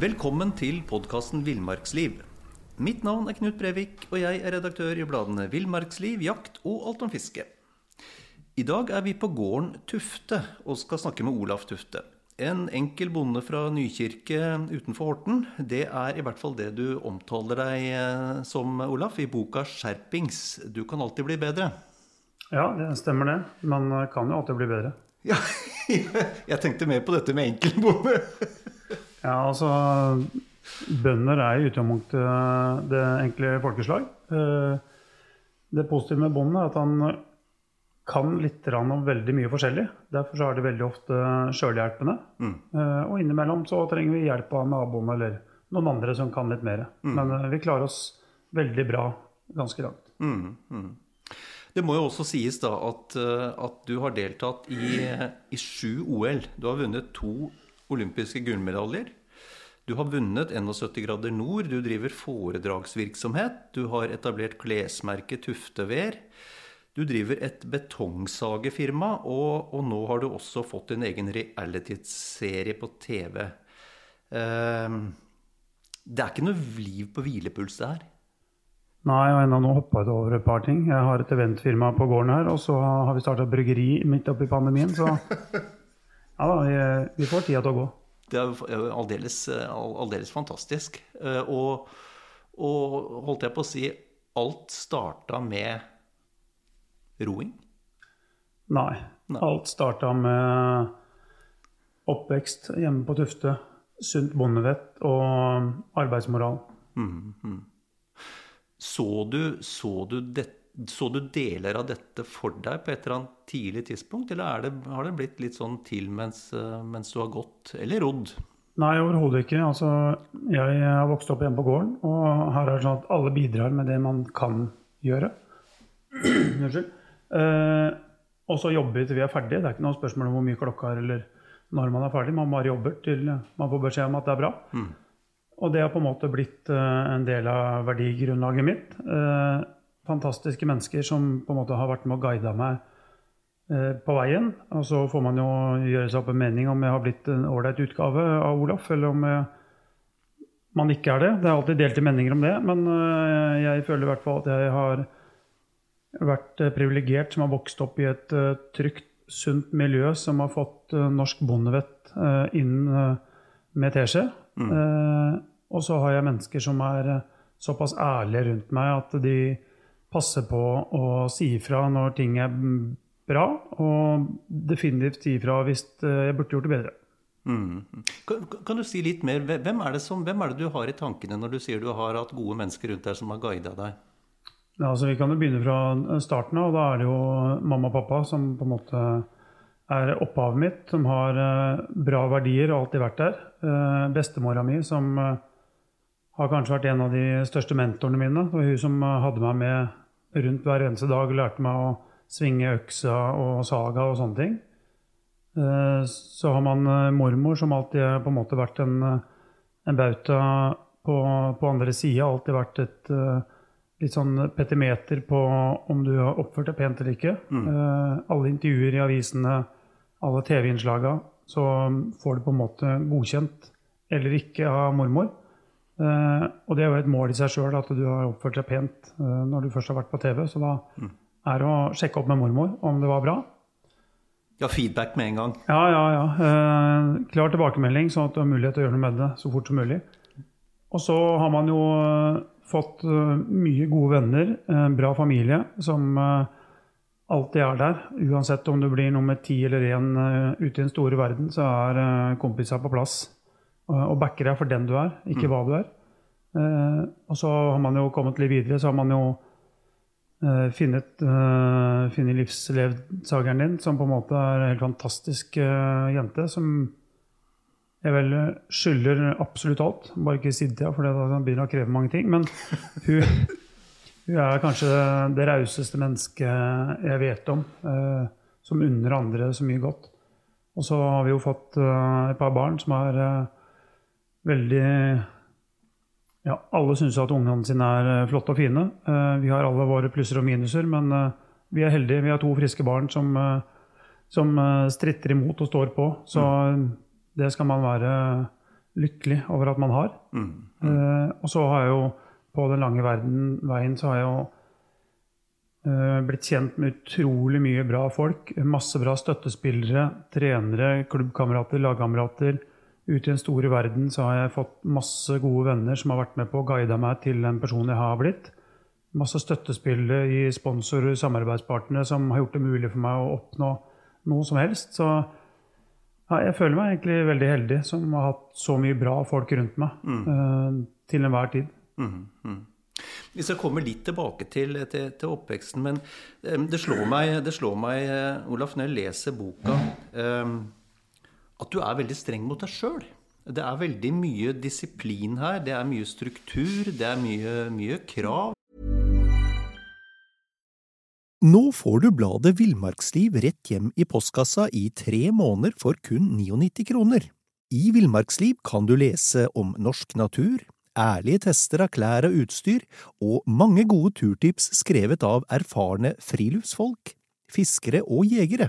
Velkommen til podkasten Villmarksliv. Mitt navn er Knut Brevik, og jeg er redaktør i bladene Villmarksliv, Jakt og Alt om fiske. I dag er vi på gården Tufte og skal snakke med Olaf Tufte. En enkel bonde fra Nykirke utenfor Horten. Det er i hvert fall det du omtaler deg eh, som, Olaf, i boka 'Skjerpings'. Du kan alltid bli bedre. Ja, det stemmer det. Man kan jo alltid bli bedre. Ja, jeg tenkte mer på dette med enkel bonde. Ja, altså Bønder er i utgangspunktet det enkle folkeslag. Eh, Det positive med bonden er at han kan litt om veldig mye forskjellig. Derfor så er det veldig ofte sjølhjelpende. Mm. Eh, Og innimellom så trenger vi hjelp av naboen eller noen andre som kan litt mer. Men eh, vi klarer oss veldig bra ganske langt. Mm, mm. Det må jo også sies da at, at du har deltatt i, i sju OL. Du har vunnet to olympiske gullmedaljer. Du har vunnet 71 grader nord, du driver foredragsvirksomhet, du har etablert klesmerket Tuftever. Du driver et betongsagefirma, og, og nå har du også fått din egen reality-serie på TV. Eh, det er ikke noe liv på hvilepuls, det her. Nei, og nå hoppa jeg over et par ting. Jeg har et eventfirma på gården her, og så har vi starta bryggeri midt oppi pandemien, så ja da, vi, får tida til å gå. Det er jo aldeles, aldeles fantastisk. Eh, Og, og holdt jeg på å si Alt starta med roing. Nei. Nei. Alt starta med oppvekst hjemme på Tufte, sunt bondevett og arbeidsmoral. Så du, så, du det, så du deler av dette for deg på et eller annet tidlig tidspunkt? Eller er det, har det blitt litt sånn til mens, eh, mens du har gått? Eller rodd? Nei, overhodet ikke. Altså, jeg har vokst opp hjemme på gården, og her er det sånn at alle bidrar med det man kan gjøre. Unnskyld. Eh, og så jobber vi til vi er ferdige. Det er ikke noe spørsmål om hvor mye klokka er, eller når man er ferdig. Man bare jobber til man får beskjed om at det er bra. Og det har på en måte blitt eh, en del av verdigrunnlaget mitt. Eh, fantastiske mennesker som på en måte har vært med og guida meg eh, på veien. Og så får man jo gjøre seg opp en mening om jeg har blitt en ålreit utgave av Olaf, eller om jeg, man ikke er det. Det er alltid delte meninger om det, men eh, jeg føler i hvert fall at jeg har vært eh, privilegert som har vokst opp i et trygt, sunt miljø som har fått norsk bondevett inn med teskje. Mm. og så har jeg mennesker som er såpass ærlige rundt meg at de passer på å si ifra når ting er bra, og definitivt si ifra hvis eh, jeg burde gjort det bedre. Mm. Kan, kan du si litt mer? Hvem er, det som, hvem er det du har i tankene når du sier du har hatt gode mennesker rundt deg som har guida deg? Ja, altså Vi kan jo begynne fra starten av. og Da er det jo mamma og pappa som på en måte er opphavet mitt, som har eh, bra verdier og alltid vært der. Eh, Bestemora mi, som har kanskje vært en av de største mentorene mine. Det var hun som hadde meg med rundt hver eneste dag lærte meg å svinge øksa og saga og sånne ting. Eh, Så har man eh, mormor, som alltid har på en måte vært en, eh, en bauta på, på andre sida. Alltid vært et litt sånn petimeter på om du har oppført deg pent eller ikke. Mm. alle intervjuer i avisene, alle TV-innslaga, så får du på en måte godkjent eller ikke av mormor. Eh, og det er jo et mål i seg sjøl at du har oppført deg pent uh, når du først har vært på TV. Så da er det å sjekke opp med mormor om det var bra. Ja, feedback med en gang. Ja, ja, ja. Uh, klar tilbakemelding, sånn at du har mulighet til å gjøre noe med det så fort som mulig. Og så har man jo fått mye gode venner, eh, bra familie, som alltid er der. Uansett om du blir nummer ti eller én ute i den store verden, så er kompiser på plass og, og backer deg for den du er, ikke hva du er. Eh, og så har man jo kommet litt videre, så har man jo eh, funnet, uh, livslevdsageren din, som på en måte er en helt fantastisk eh, jente, som jeg vel skylder absolutt alt. Bare ikke Sidia, for det begynner å kreve mange ting. Men hun, hun er kanskje det rauseste mennesket jeg vet om, eh, som unner andre så mye godt. Og så har vi jo fått eh, et par barn som er eh, veldig ja, alle syns at ungene sine er eh, flotte og fine. Eh, Vi har alle våre plusser og minuser, men eh, vi er heldige. Vi har to friske barn som, som stritter imot og står på. Så mm. det skal man være lykkelig over at man har. Eh, og så har jeg jo på den lange verden, veien så har jeg jo blitt kjent med utrolig mye bra folk. Masse bra støttespillere, trenere, klubbkamerater, lagkamerater. Ute i den store verden så har jeg fått masse gode venner som har vært med på å guide meg til den personen jeg har blitt. Masse støttespillere i sponsorer, samarbeidspartnere som har gjort det mulig for meg å oppnå noe som helst. Så ja, jeg føler meg egentlig veldig heldig som har hatt så mye bra folk rundt meg eh, til enhver tid. Vi skal komme litt tilbake til, til, til oppveksten, men eh, det slår meg, det slår meg eh, Olaf, når jeg leser boka, at du er veldig streng mot deg sjøl. Det er veldig mye disiplin her. Det er mye struktur, det er mye, mye krav. Nå får du bladet Villmarksliv rett hjem i postkassa i tre måneder for kun 99 kroner. I Villmarksliv kan du lese om norsk natur, ærlige tester av klær og utstyr, og mange gode turtips skrevet av erfarne friluftsfolk, fiskere og jegere.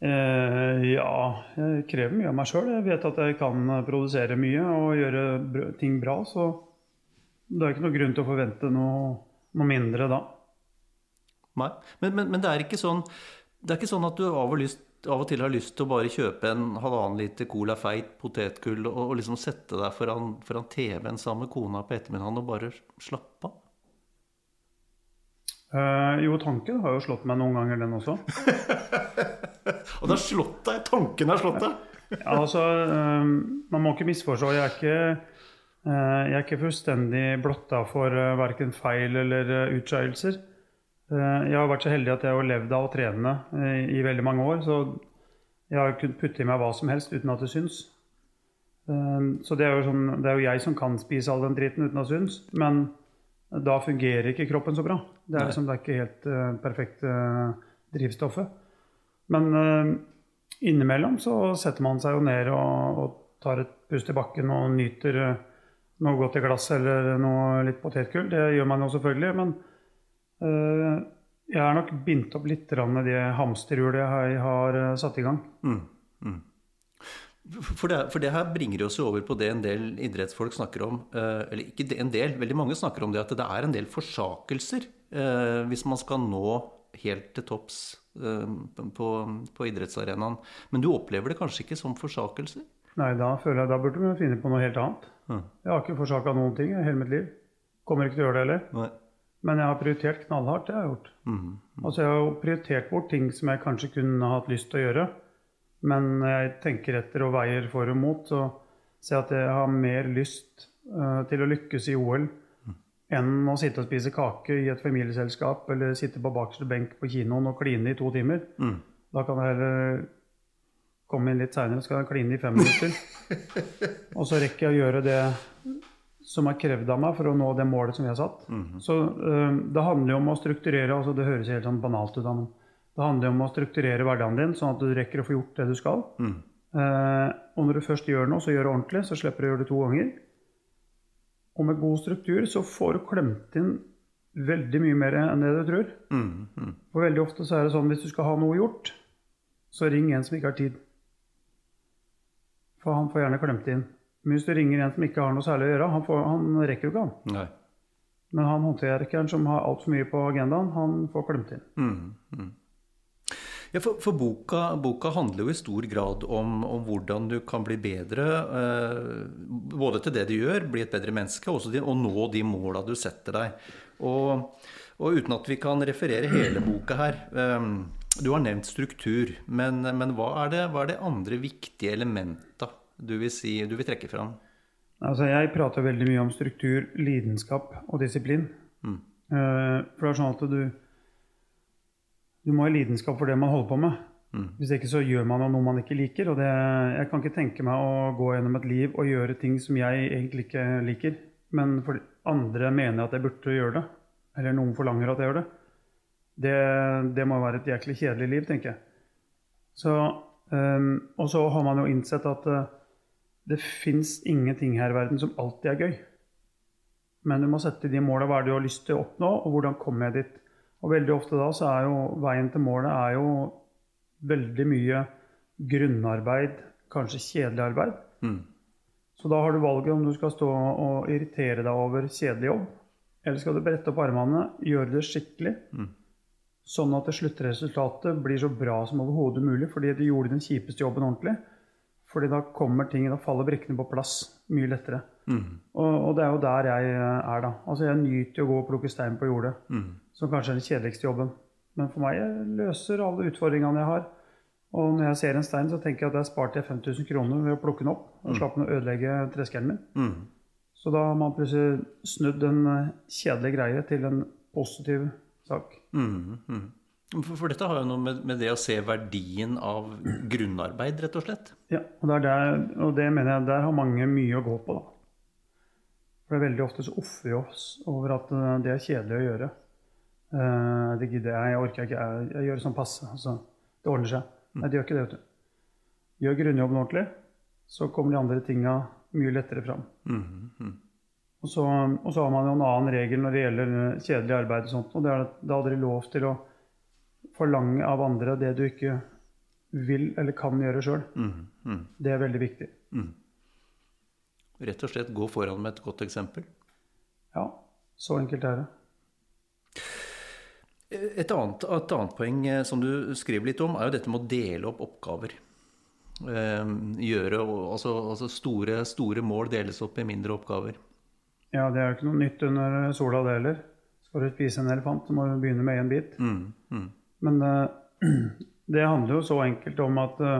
Ja, jeg krever mye av meg sjøl. Jeg vet at jeg kan produsere mye og gjøre ting bra, så det er ikke noe grunn til å forvente noe, noe mindre da. Nei. Men, men, men det er ikke sånn Det er ikke sånn at du av og, lyst, av og til har lyst til å bare kjøpe en halvannen liter Cola Feit potetgull og, og liksom sette deg foran, foran TV-en sammen med kona på ettermiddagen og bare slappe av? Eh, jo, tanken har jo slått meg noen ganger, den også. Og det har slått deg! Tanken har slått deg! Ja, altså, um, man må ikke misforstå. Jeg er ikke, uh, jeg er ikke fullstendig blotta for uh, verken feil eller uh, utskeielser. Jeg har vært så heldig at jeg har levd av å trene eh, i veldig mange år. Så jeg har kunnet putte i meg hva som helst uten at det syns. Så det er, jo sånn, det er jo jeg som kan spise all den dritten uten at det syns. Men da fungerer ikke kroppen så bra. Det er, liksom, det er ikke helt uh, perfekt uh, drivstoffet. Men uh, innimellom så setter man seg jo ned og, og tar et pust i bakken og nyter noe godt i glass eller noe litt potetgull. Det gjør man jo selvfølgelig. Men jeg er nok bindt opp litt med det hamsterhjulet jeg har satt i gang. For det, for det her bringer oss jo over på det en del idrettsfolk snakker om. eh, Eller ikke en del, veldig mange snakker om det at det er en del forsakelser eh, hvis man skal nå helt til topps eh, på, på idrettsarenaen. Men du opplever det kanskje ikke som forsakelser? Nei, da føler jeg da burde vi finne på noe helt annet. Jeg har ikke forsaka noen ting i hele mitt liv. Kommer ikke til å gjøre det heller. Nei. Men jeg har prioritert knallhardt. det jeg har jeg gjort. Altså Jeg har prioritert bort ting som jeg kanskje kunne hatt lyst til å gjøre. Men når jeg tenker etter og veier for og mot, så ser jeg at jeg har mer lyst uh, til å lykkes i OL enn å sitte og spise kake i et familieselskap eller sitte på bakerste benk på kinoen og kline i to timer. Da kan jeg heller komme inn litt seinere, skal jeg kline i fem minutter. og så rekker jeg å gjøre det som er krevd av meg for å nå det målet som vi har satt. Så uh, det handler jo om å strukturere altså Det høres helt sånn banalt ut, men det handler om å strukturere hverdagen din sånn at du rekker å få gjort det du skal. Eh, og når du først gjør noe, så gjør det ordentlig, så slipper du å gjøre det to ganger. Og med god struktur så får du klemt inn veldig mye mer enn det du tror. For veldig ofte så er det sånn hvis du skal ha noe gjort, så ring en som ikke har tid. For han får gjerne klemt inn. Men hvis du ringer en som ikke har noe særlig å gjøre, han, får, han rekker jo ikke han. Nei. Men han håndverkeren som har altfor mye på agendaen, han får klemt inn. Ja, for, for boka, boka handler jo i stor grad om, om hvordan du kan bli bedre. Eh, både til det du gjør, bli et bedre menneske, og til å nå de måla du setter deg. Og, og uten at vi kan referere hele boka her eh, Du har nevnt struktur, men, men hva, er det, hva er det andre viktige elementa du vil, si, du vil trekke fram? Altså, jeg prater veldig mye om struktur, lidenskap og disiplin. Mm. Eh, For det er sånn at du Du må ha lidenskap for det man holder på med. Mm. Hvis ikke så gjør man noe man ikke liker. Og det, jeg kan ikke tenke meg å gå gjennom et liv og gjøre ting som jeg egentlig ikke liker. Men for andre mener at jeg burde gjøre det. Eller noen forlanger at jeg gjør det. Det, det må være et jæklig kjedelig liv, tenker jeg. Så, um, og så har man jo innsett at uh, det fins ingenting her i verden som alltid er gøy. Men du må sette de måla. Hva er det du har lyst til å oppnå, og hvordan kommer jeg dit? Og veldig ofte da så er jo veien til målet er jo veldig mye grunnarbeid, kanskje kjedelig arbeid. Mm. Så da har du valget om du skal stå og irritere deg over kjedelig jobb, eller skal du brette opp armene, gjøre det skikkelig, Mm. sånn at det sluttresultatet blir så bra som overhodet mulig, fordi du gjorde den kjipeste jobben ordentlig. Fordi da kommer ting, da faller brikkene på plass mye lettere. Mm. Og, og det er jo der jeg er, da. Altså Jeg nyter å gå og plukke stein på jordet, Mm. Som kanskje er den kjedeligste jobben. Men for meg jeg løser alle utfordringene jeg har. Og når jeg ser en stein, så tenker jeg at jeg sparte 5000 kroner ved å plukke den opp. Og slapp den å ødelegge treskeren min. Mm. Så da har man plutselig snudd en eh, kjedelig greie til en positiv sak. Mm. Mm. For, for dette har jo noe med, med det å se verdien av grunnarbeid, rett og slett. Ja, og, er der, og det mener jeg der har mange mye å gå på, da. For det er veldig ofte så offer vi oss over at eh, det er kjedelig å gjøre. Eh, det gidder jeg, jeg orker ikke, jeg, jeg gjør det sånn passe. Altså, det ordner seg. Nei, det gjør ikke det, vet du. Gjør grunnjobben ordentlig, så kommer de andre tinga mye lettere fram. Mm. Mm. Og så, og så har man jo en annen regel når det gjelder eh, kjedelig arbeid og sånt, og det er at det er aldri lov til å forlange av andre det du ikke vil eller kan gjøre sjøl. Mm. Mm. Det er veldig viktig. Mm. Rett og slett gå foran med et godt eksempel. Ja, så enkelt er det. Et annet, et annet poeng eh, som du skriver litt om, er jo dette med å dele opp oppgaver. Eh, Gjøre, altså, altså store, store mål deles opp i mindre oppgaver. Ja, det er jo ikke noe nytt under sola, det heller. Skal du spise en elefant, så må du begynne med én bit. Mm. Mm. Men eh, det handler jo så enkelt om at eh,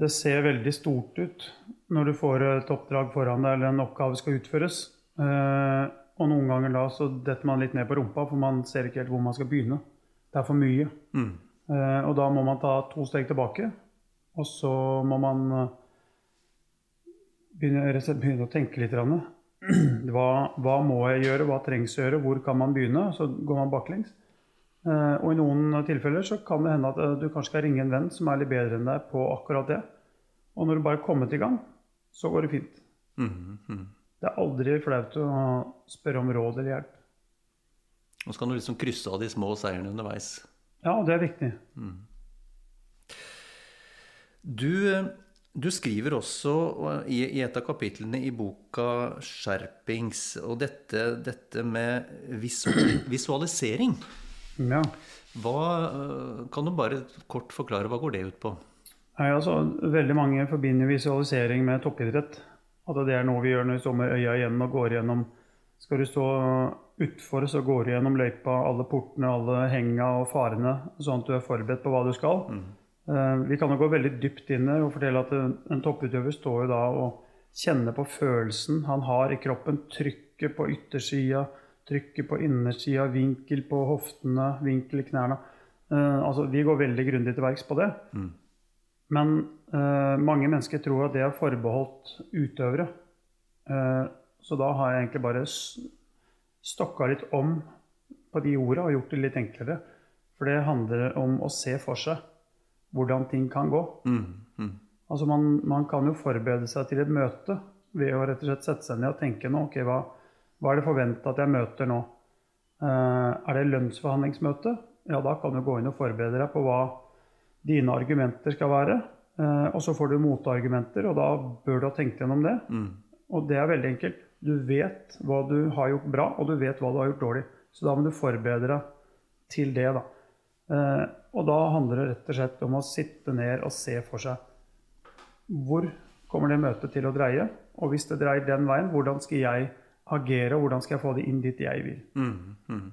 det ser veldig stort ut når du får et oppdrag foran deg, eller en oppgave skal utføres. Eh, og noen ganger da så detter man litt ned på rumpa, for man ser ikke helt hvor man skal begynne. Det er for mye. Mm. Eh, og da må man ta to steg tilbake, og så må man eh, begynne, begynne å tenke litt. Hva, hva må jeg gjøre, hva trengs å gjøre, hvor kan man begynne? Så går man baklengs. Eh, og i noen tilfeller så kan det hende at eh, du kanskje skal ringe en venn som er litt bedre enn deg på akkurat det. Og når du bare er kommet i gang, så går det fint. Mm. Mm. Det er aldri flaut å spørre om råd eller hjelp. Nå skal du liksom krysse av de små seirene underveis. Ja, det er viktig. Du, du skriver også i, i et av kapitlene i boka 'Skjerpings' og dette, dette med visu- visualisering. Ja. Hva, øh, kan du bare kort forklare hva går det ut på? Nei, altså, veldig mange forbinder visualisering med toppidrett. At det er noe vi gjør når vi står med øya igjen og går gjennom Skal du stå utfor, så går du gjennom løypa, alle portene, alle henga og farene, sånn at du er forberedt på hva du skal. Mm. Vi kan jo gå veldig dypt inn og fortelle at en, en topputøver står jo da og kjenner på følelsen han har i kroppen. Trykket på yttersida, trykket på innersida, vinkel på hoftene, vinkel i knærne. Eh, altså, vi går veldig grundig til verks på det. Men eh, mange mennesker tror at det er forbeholdt utøvere. Eh, så da har jeg egentlig bare stokka litt om på de orda og gjort det litt enklere. For det handler om å se for seg hvordan ting kan gå. Mm. Mm. Altså man, man kan jo forberede seg til et møte ved å rett og slett sette seg ned og tenke nå, ok, hva, hva er det forventa at jeg møter nå? Eh, er det lønnsforhandlingsmøte? Ja, da kan du gå inn og forberede deg på hva dine argumenter skal være. Eh, og så får du motargumenter, og da bør du ha tenkt gjennom det. Mm. Og det er veldig enkelt. Du vet hva du har gjort bra, og du vet hva du har gjort dårlig. Så da må du forberede deg til det, da. Eh, og da handler det rett og slett om å sitte ned og se for seg hvor kommer det møtet til å dreie? Og hvis det dreier den veien, hvordan skal jeg agere, og hvordan skal jeg få det inn dit jeg vil? Mm. Mm.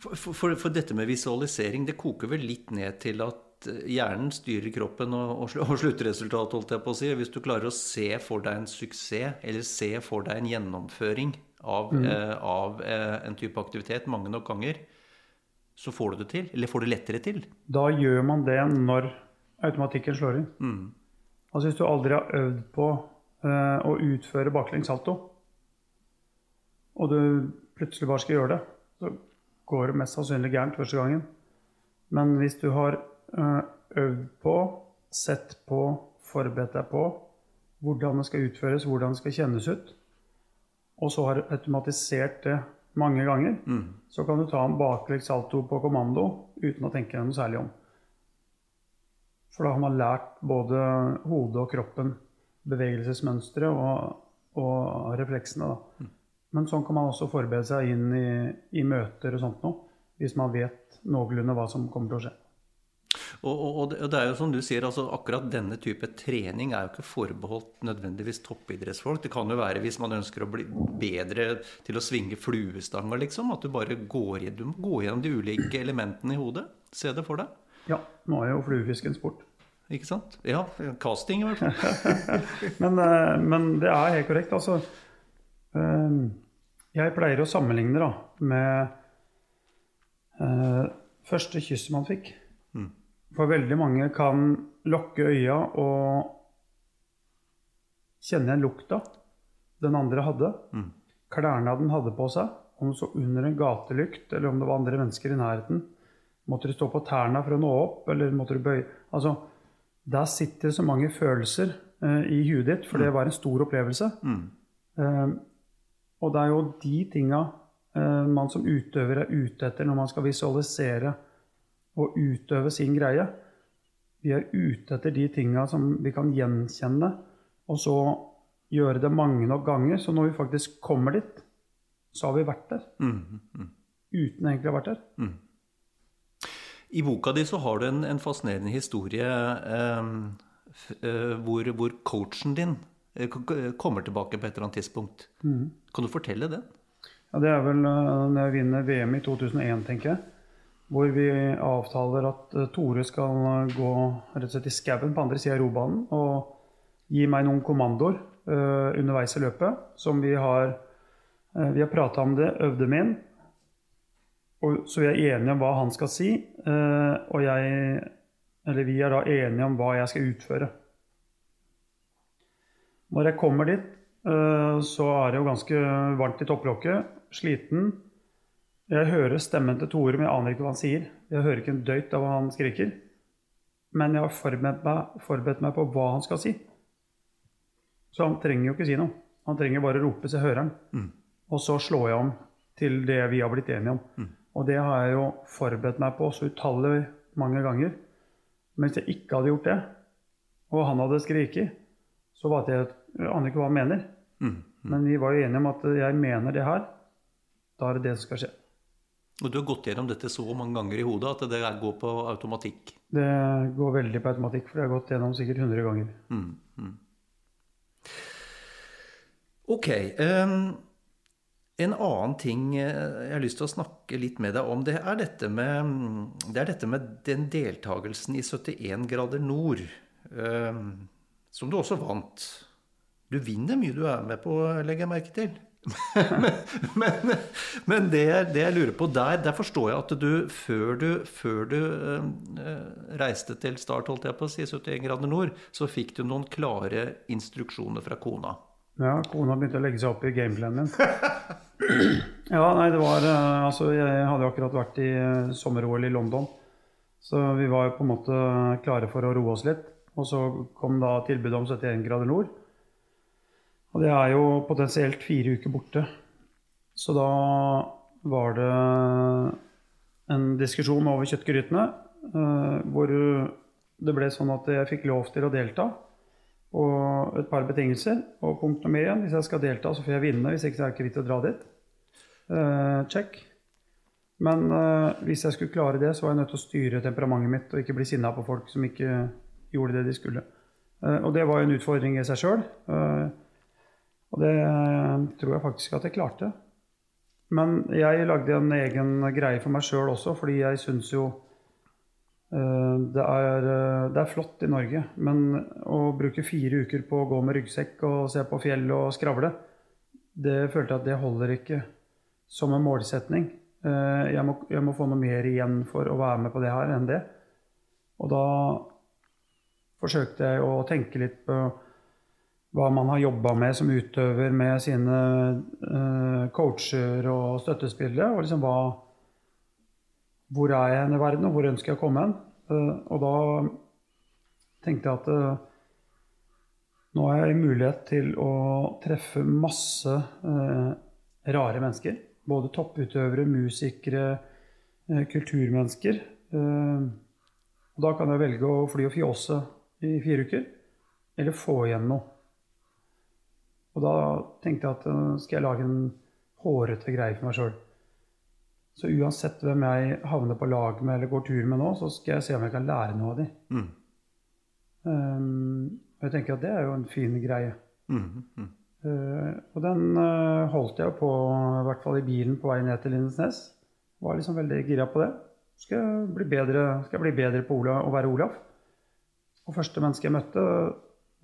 For, for, for, dette med visualisering, det koker vel litt ned til at eh, hjernen styrer kroppen og, og sluttresultatet, holdt jeg på å si. Hvis du klarer å se for deg en suksess, eller se for deg en gjennomføring av, mm. eh, av eh, en type aktivitet mange nok ganger, så får du det til. Eller får det lettere til. Da gjør man det når automatikken slår inn. Mm. Altså hvis du aldri har øvd på eh, å utføre baklengs salto, og du plutselig bare skal gjøre det, så går det mest sannsynlig gærent første gangen. Men hvis du har eh, øvd på, sett på, forberedt deg på hvordan det skal utføres, hvordan det skal kjennes ut, og så har automatisert det mange ganger, mm. så kan du ta en baklengs salto på kommando uten å tenke noe særlig om. For da har man lært både hodet og kroppen bevegelsesmønstre og, og refleksene. Da. Mm. Men sånn kan man også forberede seg inn i, i møter og sånt noe, hvis man vet noenlunde hva som kommer til å skje. Og, og, og, det er jo som du sier, altså akkurat denne type trening er jo ikke forbeholdt nødvendigvis toppidrettsfolk. Det kan jo være hvis man ønsker å bli bedre til å svinge fluestanga, liksom. At du bare går, du må gå gjennom de ulike elementene i hodet. Se det for deg. Ja, nå er jo fluefisk en sport. Ikke sant? Ja, casting i hvert fall. men, eh, men det er helt korrekt. altså jeg pleier å sammenligne da, med uh, første kysset man fikk. Mm. For veldig mange kan lukke øya og kjenne igjen lukta den andre hadde. Mm. Klærne den hadde på seg. Om det så under en gatelykt, eller om det var andre mennesker i nærheten. Måtte du stå på tærne for å nå opp, eller måtte du bøye Altså, der sitter så mange følelser uh, i huet ditt, for det mm. var en stor opplevelse. Mm. Uh, og det er jo de tinga eh, man som utøver er ute etter når man skal visualisere og utøve sin greie. Vi er ute etter de tinga som vi kan gjenkjenne, og så gjøre det mange nok ganger. Så når vi faktisk kommer dit, så har vi vært der. Mm, mm. Uten egentlig å ha vært der. Mm. I boka di så har du en, en fascinerende historie eh, eh hvor, hvor, coachen din kommer tilbake på et eller annet tidspunkt. Mm. Kan du fortelle det? Ja, Det er vel eh, når jeg vinner VM i 2001, tenker jeg. Hvor vi avtaler at eh, Tore skal gå rett og slett i skauen på andre sida av robanen og gi meg noen kommandoer uh, underveis i løpet som vi har uh, Vi har prata om det, øvde meg inn. Og, så vi er enige om hva han skal si, uh, og jeg Eller vi er da enige om hva jeg skal utføre. Når jeg kommer dit, eh, så er det jo ganske varmt i topplokket. Sliten. Jeg hører stemmen til Tore, men jeg aner ikke hva han sier. Jeg hører ikke en døyt av hva han skriker. Men jeg har forberedt meg, forberedt meg, på hva han skal si. Så han trenger jo ikke si noe. Han trenger bare rope, så jeg hører han. Mm. Og så slår jeg om til det vi har blitt enige om. Mm. Og det har jeg jo forberedt meg på så utallig mange ganger. Mens jeg ikke hadde gjort det, og han hadde skriket, så valgte det jeg aner ikke hva han mener. Mm, mm. Men vi var jo enige om at jeg mener det her. Da er det det som skal skje. Og du har gått gjennom dette så mange ganger i hodet at det går på automatikk? Det går veldig på automatikk, for det har gått gjennom sikkert 100 ganger. Mm, mm. Ok. Um, en annen ting jeg har lyst til å snakke litt med deg om, det er dette med, det er dette med den deltakelsen i 71 grader nord. Um, som du også vant. Du vinner mye du er med på, legger jeg merke til. men, men, men det, det, jeg lurer på der, der forstår jeg at du før du, før du øh, reiste til start, holdt jeg på å si, 71 grader nord, så fikk du noen klare instruksjoner fra kona. Ja, kona begynte å legge seg opp i gameplanen min. ja, nei, det var øh, Altså, jeg hadde jo akkurat vært i sommer-OL i London. Så vi var jo på en måte klare for å roe oss litt. Og så kom da tilbudet om 71 grader nord. Og det er jo potensielt fire uker borte. Så da var det en diskusjon over kjøttgrytene uh, hvor det ble sånn at jeg fikk lov til å delta. Og et par betingelser. Og punkt nummer én hvis jeg skal delta, så får jeg vinne. Hvis ikke så er det ikke vits å dra dit. Uh, check. Men uh, hvis jeg skulle klare det, så var jeg nødt til å styre temperamentet mitt og ikke bli sinna på folk som ikke gjorde det de skulle. Eh, og det var jo en utfordring i seg sjøl. Eh, og det eh, tror jeg faktisk at jeg klarte. Men jeg lagde en egen greie for meg sjøl også, fordi jeg syns jo det er, det er flott i Norge, men å bruke fire uker på å gå med ryggsekk og se på fjell og skravle, det følte jeg at det holder ikke som en målsetning. Jeg må, jeg må få noe mer igjen for å være med på det her enn det. Og da forsøkte jeg å tenke litt på hva man har jobba med som utøver med sine uh, coacher og støttespillere. Og liksom hva Hvor er jeg i verden, og hvor ønsker jeg å komme hen? Uh, og da tenkte jeg at uh, nå har jeg mulighet til å treffe masse rare mennesker. Både topputøvere, musikere, kulturmennesker. og da kan jeg velge å fly og fjåse i fire uker, eller få igjen noe. Og da tenkte jeg at uh, skal jeg lage en hårete greie for meg sjøl. Så uansett hvem jeg havner på lag med eller går tur med nå, så skal jeg se om jeg kan lære noe av dem. Mm. Um, jeg tenker at det er jo en fin greie. Mm, mm. Uh, og den uh, holdt jeg på, i hvert fall i bilen på vei ned til Lindesnes. Var liksom veldig gira på det. Skal jeg bli bedre, skal jeg bli bedre på Ola, å være Olaf? Og første menneske jeg møtte,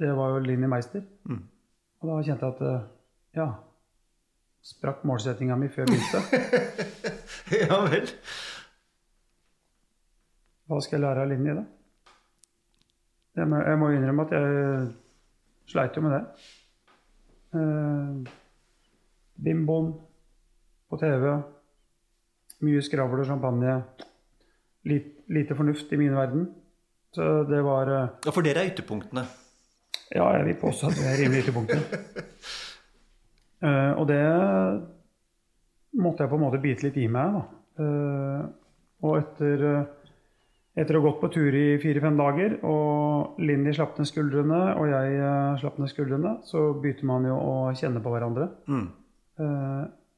det var jo Linni Meister. Mm. Og da kjente jeg at eh, ja Sprakk målsettinga mi før jeg begynte. ja vel. Hva skal jeg lære av Linni, da? Jeg må, jeg må, innrømme at jeg sleit jo med det. Eh, Bimboen på TV. Mye skravl og champagne. Lite, lite fornuft i min verden. Så det var eh, Ja, for dere er ytterpunktene? Ja, jeg vil påstå at vi er rimelig ytterpunkter. uh, og det måtte jeg på en måte bite litt i meg. Da. Uh, og etter, uh, etter å ha gått på tur i fire-fem dager, og Linni slapp ned skuldrene, og jeg slapp ned skuldrene, så begynte man jo å kjenne på hverandre. Mm.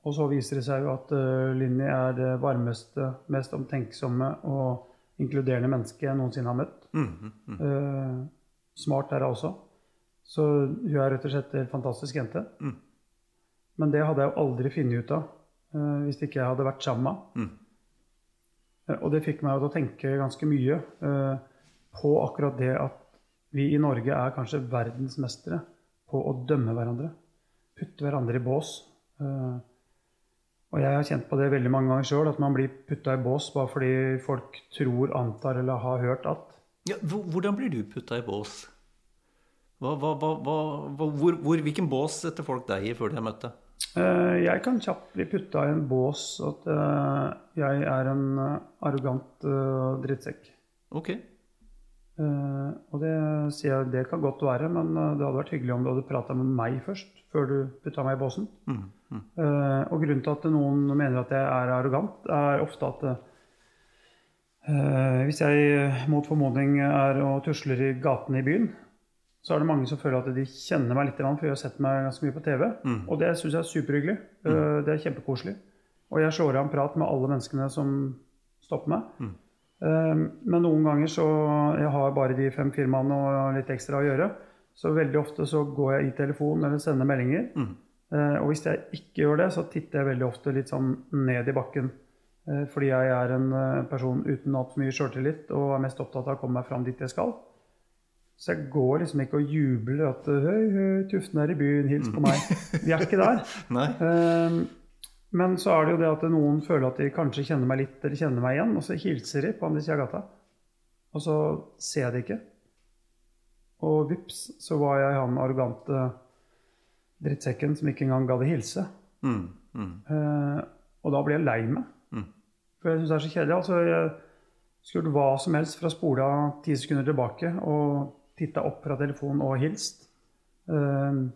og så viser det seg jo at Linni er det varmeste, mest omtenksomme og inkluderende menneske jeg noensinne har møtt. Mm, mm, mm. Uh, smart er hun også. Så hun er rett og slett en fantastisk jente. Mm. Men det hadde jeg jo aldri funnet ut av uh, hvis ikke jeg hadde vært sammen med henne. Uh, og det fikk meg til å tenke ganske mye på akkurat det at vi i Norge er kanskje verdensmestere på å dømme hverandre. Putte hverandre i bås. Og jeg har kjent på det veldig mange ganger sjøl, at man blir putta i bås bare fordi folk tror, antar eller har hørt at. Ja, hvordan blir du putta i bås? Hva, hva, hva, hvor, hvor, hvilken bås setter folk deg i før de har møtt deg? Eh, jeg kan kjapt bli putta i en bås at eh, jeg er en eh, arrogant drittsekk. Ok. og det sier jeg, det kan godt være, men det hadde vært hyggelig om du hadde prata med meg først, før du putta meg i båsen. Mm, mm. og grunnen til at noen mener at jeg er arrogant, er ofte at Uh, hvis jeg mot formodning er og tusler i gatene i byen, så er det mange som føler at de kjenner meg litt, for jeg har sett meg ganske mye på TV. Mm. Og det syns jeg er superhyggelig. Uh, mm. Det er kjempekoselig. Og jeg slår av en prat med alle menneskene som stopper meg. Mm. Uh, men noen ganger så Jeg har bare de fem firmaene og litt ekstra å gjøre. Så veldig ofte så går jeg i telefonen eller sender meldinger. Og hvis jeg ikke gjør det, så titter jeg veldig ofte litt sånn ned i bakken. Eh, fordi jeg er en eh, person uten altfor mye sjøltillit og er mest opptatt av å komme meg fram dit jeg skal. Så jeg går liksom ikke og jubler at eh, Høy, høy, Tuften er i byen, hils på meg. Vi er ikke der. Men så er det jo det at noen føler at de kanskje kjenner meg litt eller kjenner meg igjen, og så hilser de på andre sida av gata. Og så ser jeg det ikke. Og vips, så var jeg han arrogante drittsekken som ikke engang gadd å hilse. Mm, mm. og da blir jeg lei meg. For jeg syns det er så kjedelig. Altså, jeg skulle gjort hva som helst fra spola ti sekunder tilbake og titta opp fra telefonen og hilst. Uh,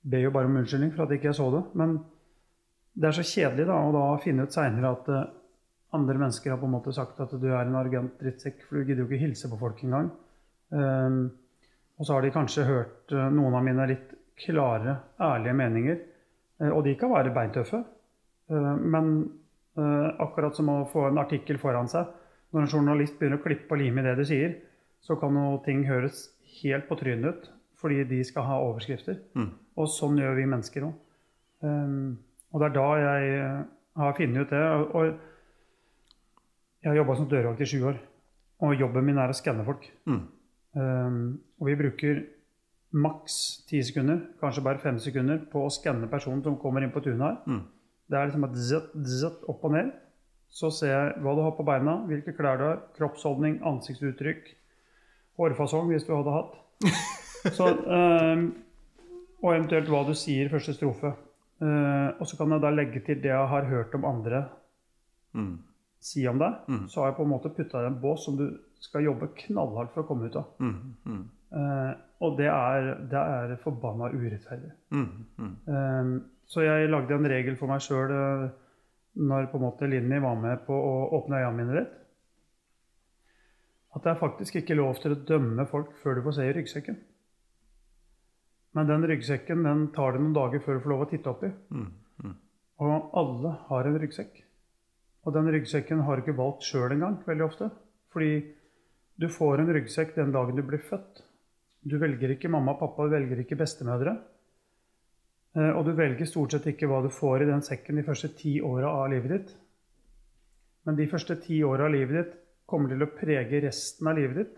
ber jo bare om unnskyldning for at jeg ikke så det. Men det er så kjedelig da, å da finne ut seinere at uh, andre mennesker har på en måte sagt at du er en arrogant drittsekk, for du gidder jo ikke hilse på folk engang. Um, og så har de kanskje hørt uh, noen av mine litt klare, ærlige meninger. Uh, og de kan være beintøffe. men Eh, akkurat som å få en artikkel foran seg. Når en journalist begynner å klippe og lime i det de sier, så kan noe ting høres helt på trynet ut fordi de skal ha overskrifter. Mm. Og sånn gjør vi mennesker òg. Og det er da jeg eh, har funnet ut det. Og jeg har jobba som dørvakt i sju år. Og jobben min er å skanne folk. Mm. Um, og vi bruker maks ti sekunder, kanskje bare fem sekunder, på å skanne personen som kommer inn på tunet her. Mm. Det er liksom et opp og ned. Så ser jeg hva du har på beina, hvilke klær du har, kroppsholdning, ansiktsuttrykk, hårfasong hvis du hadde hatt. Så, øh, og eventuelt hva du sier i første strofe. Uh, og så kan jeg da legge til det jeg har hørt om andre Mm. si om deg. Mm. Så har jeg på en måte putta i en bås som du skal jobbe knallhardt for å komme ut av. Mm. Eh, og det er, det er forbanna urettferdig. Mm. Mm. Eh, så jeg lagde en regel for meg sjøl uh, når på en måte Linni var med på å åpne øynene mine rett. At det er faktisk ikke lov til å dømme folk før du får se i ryggsekken. Men den ryggsekken den tar det noen dager før du får lov å titte oppi. Mm. Mm. Og alle har en ryggsekk. Og den ryggsekken har du ikke valgt sjøl engang, veldig ofte. Fordi du får en ryggsekk den dagen du blir født. Du velger ikke mamma og pappa, du velger ikke bestemødre. Eh, Og du velger stort sett ikke hva du får i den sekken de første ti åra av livet ditt. Men de første ti åra av livet ditt kommer til å prege resten av livet ditt.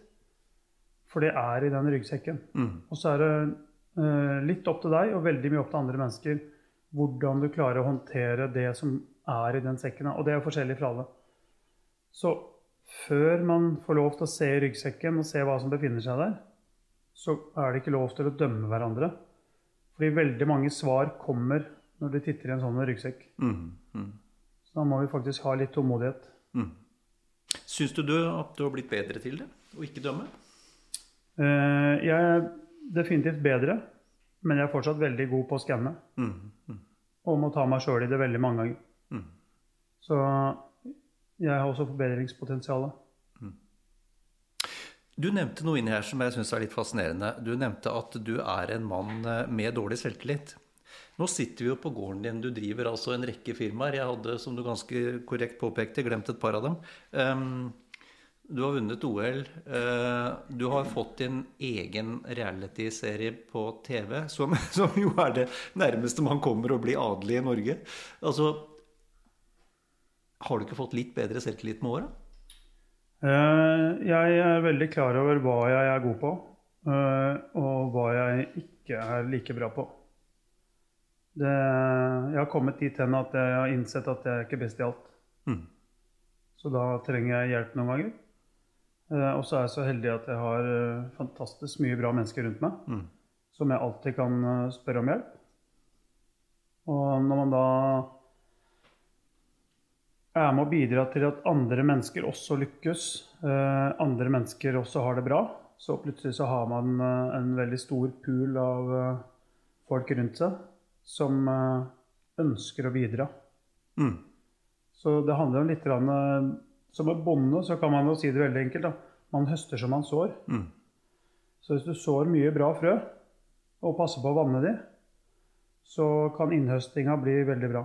For det er i den ryggsekken. Mm. Og så er det eh, litt opp til deg og veldig mye opp til andre mennesker hvordan du klarer å håndtere det som er i den sekken. Og det er forskjellig fra alle. Så før man får lov til å se i ryggsekken og se hva som befinner seg der, så er det ikke lov til å dømme hverandre. Fordi veldig mange svar kommer når du titter i en sånn ryggsekk. Mm. Mm. Så da må vi faktisk ha litt tålmodighet. Mm. Syns du, du at du har blitt bedre til det, å ikke dømme? Eh, Jeg er definitivt bedre, men jeg er fortsatt veldig god på å skanne. Mm. Mm. Og må ta meg sjøl i det veldig mange ganger. Mm. Så jeg har også forbedringspotensial. Du nevnte noe inni her som jeg syns er litt fascinerende. Du nevnte at du er en mann eh, med dårlig selvtillit. Nå sitter vi jo på gården din. Du driver altså en rekke firmaer. Jeg hadde, som du ganske korrekt påpekte, glemt et par av dem. Ehm, du har vunnet OL. eh, Du har fått din egen reality-serie på TV, som, som jo er det nærmeste man kommer å bli adelig i Norge. Altså Har du ikke fått litt bedre selvtillit med åra? Eh, Jeg er veldig klar over hva jeg er god på, eh, og hva jeg ikke er like bra på. Det, jeg har kommet dit hen at jeg har innsett at jeg er ikke best i alt. Mm. Så da trenger jeg hjelp noen ganger. Eh, Og så er jeg så heldig at jeg har fantastisk mye bra mennesker rundt meg, Mm. som jeg alltid kan spørre om hjelp. Og når man da er med å bidra til at andre mennesker også lykkes, eh, andre mennesker også har det bra, så plutselig så har man eh, en veldig stor pool av eh, folk rundt seg som ønsker å bidra. Mm. Så det handler om litt grann, Som en bonde så kan man jo si det veldig enkelt. da. Man høster som man sår. Mm. Så hvis du sår mye bra frø, og passer på å vanne de, så kan innhøstinga bli veldig bra.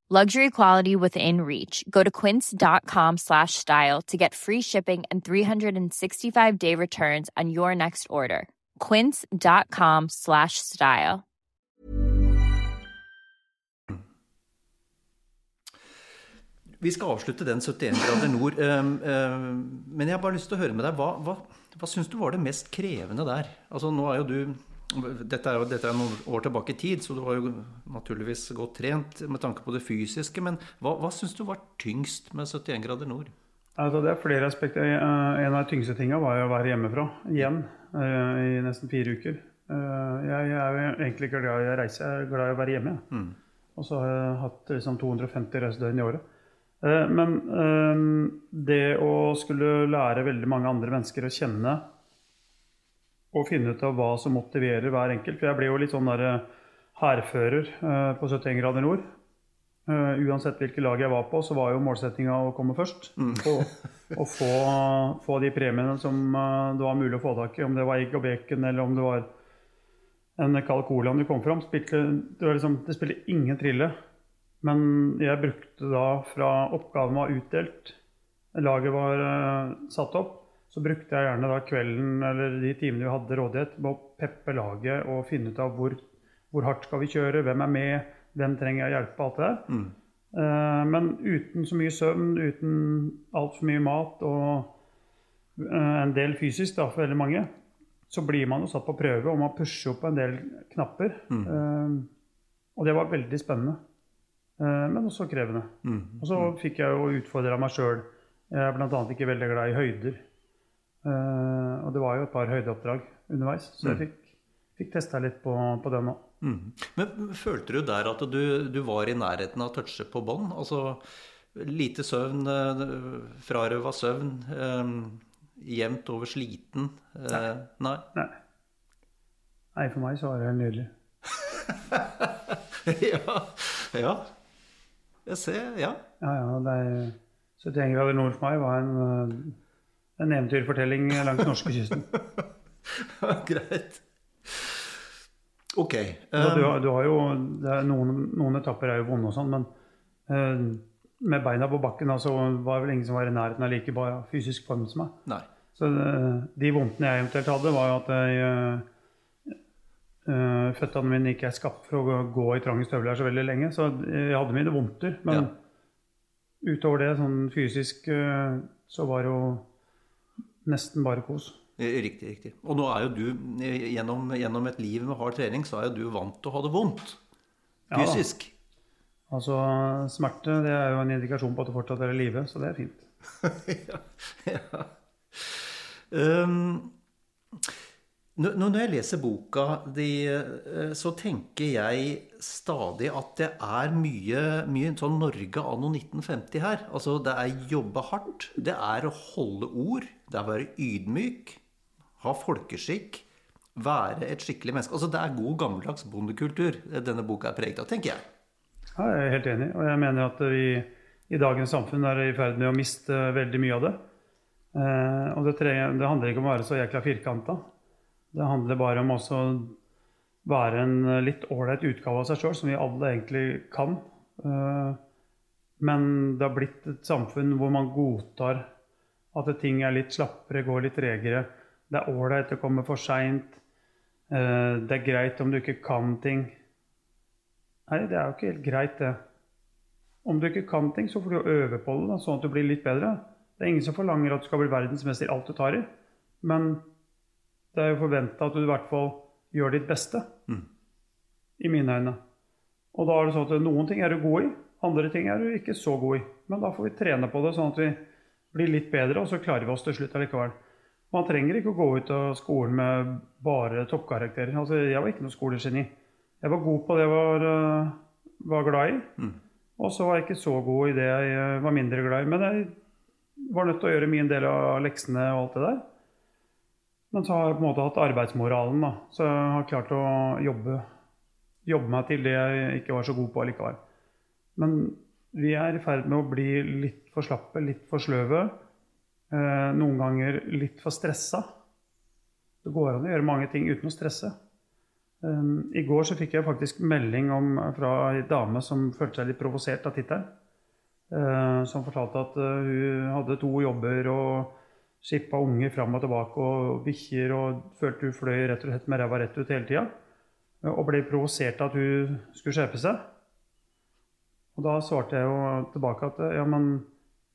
Luxury quality within reach. Go to quince.com slash style to get free shipping and 365 day returns on your next order. Quince.com slash style. Vi skal avslutte den 71 grader nord. um, um, Men jeg har bare lyst til å høre med deg. Hva, hva, hva syns du var det mest krevende der? Altså Nå er jo du Dette er jo dette er noen år tilbake i tid, så du var jo naturligvis godt trent med tanke på det fysiske. Men hva, hva syns du var tyngst med 71 grader nord? Altså, det er flere aspekter. Eh, En av de tyngste tinga var jo å være hjemmefra igjen eh, i nesten fire uker. Eh, Jeg er jo egentlig ikke glad i å reise, jeg er glad i å være hjemme. Mm. Og så har jeg hatt liksom 250 reisedøgn i året. Men det å skulle lære veldig mange andre mennesker å kjenne og finne ut av hva som motiverer hver enkelt For jeg ble jo litt sånn der eh, hærfører eh, på 71 grader nord. Eh, uansett hvilket lag jeg var på, så var jo målsettinga å komme først. Og, og få, få de premiene som det var mulig å få tak i. Om det var egg og bacon, eller om det var en kald cola du kom fram. Spilte, det, liksom, det spiller ingen trille. Men jeg brukte da fra oppgaven var utdelt, laget var uh, satt opp, så brukte jeg gjerne da kvelden eller de timene vi hadde rådighet, på å peppe laget og finne ut av hvor, hvor hardt skal vi kjøre, hvem er med, hvem trenger jeg hjelpe, alt det der. Eh, men uten så mye søvn, uten altfor mye mat og eh, en del fysisk da, for veldig mange, så blir man jo satt på prøve, og man pusher opp en del knapper. Eh, og det var veldig spennende, eh, men også krevende. Og så fikk jeg jo utfordra meg sjøl. Jeg er bl.a. ikke veldig glad i høyder. Eh, og det var jo et par høydeoppdrag underveis, så jeg fikk, fikk testa litt på, på det nå. Mm. Men følte du der at du, du var i nærheten av å touche på bånn? Altså lite søvn, eh, frarøva søvn, eh, jevnt over sliten? Uh, nei. Nei. Nei, for meg så var det helt nydelig. ja. ja. Jeg ser, ja. Ja, ja, det er 71 grader nord for meg var en, en eventyrfortelling langs norskekysten. Greit. Ok. Eh, du, har- du har jo noen, noen etapper er jo vonde og sånn, men uh, med beina på bakken altså, så var det vel ingen som var i nærheten av like bra fysisk form som meg. nei. Så uh, de vondtene jeg eventuelt hadde, var jo at jeg eh, Føttene mine ikke er skapt for å gå- i trange støvler så veldig lenge, så jeg hadde mine vondter. Men utover det, sånn fysisk, uh, så var det jo nesten bare kos. Eh, Riktig, riktig. Og nå er jo du, eh, gjennom, gjennom et liv med hard trening, så er jo du vant til å ha det vondt. Ja. Fysisk. Altså, smerte det er jo en indikasjon på at du fortsatt er i live, så det er fint. ja. ja. Um, når jeg leser boka di, eh, så tenker jeg stadig at det er mye, mye sånn Norge anno 1950 her. Altså, det er jobbe hardt. Det er å holde ord. Det er å være ydmyk. Ha folkeskikk. Være et skikkelig menneske. Altså, det er god, gammeldags bondekultur denne boka er preget av, tenker jeg. Ja, jeg er helt enig, og jeg mener at vi i dagens samfunn er i ferd med å miste veldig mye av det. Eh, og det, tre, det handler ikke om å være så jækla firkanta. Det handler bare om å være en litt ålreit utgave av seg sjøl, som vi alle egentlig kan. Eh, men det har blitt et samfunn hvor man godtar at ting er litt slappere, går litt tregere. Det er ålreit å komme for seint. Eh, det er greit om du ikke kan ting. Nei, det er jo ikke helt greit, det. Om du ikke kan ting, så får du øve på det, sånn at du blir litt bedre. Det er ingen som forlanger at du skal bli verdensmester i alt du tar i. Men det er jo forventa at du i hvert fall gjør ditt beste. I mine øyne. Og da er det sånn at noen ting er du god i, andre ting er du ikke så god i. Men da får vi trene på det, sånn at vi blir litt bedre, og så klarer vi oss til slutt allikevel. Man trenger ikke å gå ut av skolen med bare toppkarakterer. Altså, jeg var ikke noe skolegeni. Jeg var god på det jeg var, øh, var glad i. Og så var jeg ikke så god i det jeg øh, var mindre glad i. Men jeg var nødt til å gjøre min del av leksene og alt det der. Men så har jeg på en måte hatt arbeidsmoralen, da. Så jeg har klart å jobbe, jobbe meg til det jeg ikke var så god på allikevel. Men vi er i ferd med å bli litt for slappe, litt for sløve. Eh, noen ganger litt for stressa. Det går an å gjøre mange ting uten å stresse. Eh, I går så fikk jeg faktisk melding om, fra ei dame som følte seg litt provosert av tittelen. Eh, som fortalte at eh, hun hadde to jobber og skippa unger fram og tilbake og bikkjer og følte hun fløy rett og slett med ræva rett ut hele tida. Og ble provosert at hun skulle skjerpe seg. Og da svarte jeg jo tilbake at ja, men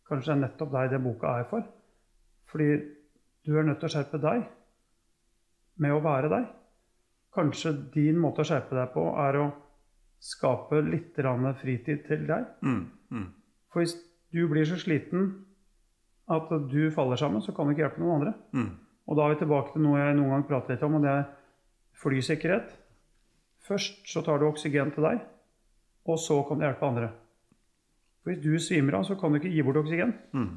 kanskje det er nettopp deg den boka er for. Fordi du er nødt til å skjerpe deg med å være deg. kanskje din måte å skjerpe deg på er å skape litt fritid til deg. Mm, mm, For hvis du blir så sliten at du faller sammen, så kan du ikke hjelpe noen andre. mm, Og da er vi tilbake til noe jeg noen gang prater litt om, og det er flysikkerhet. Først så tar du oksygen til deg, og så kan du hjelpe andre. For hvis du svimer av, så kan du ikke gi bort oksygen. mm.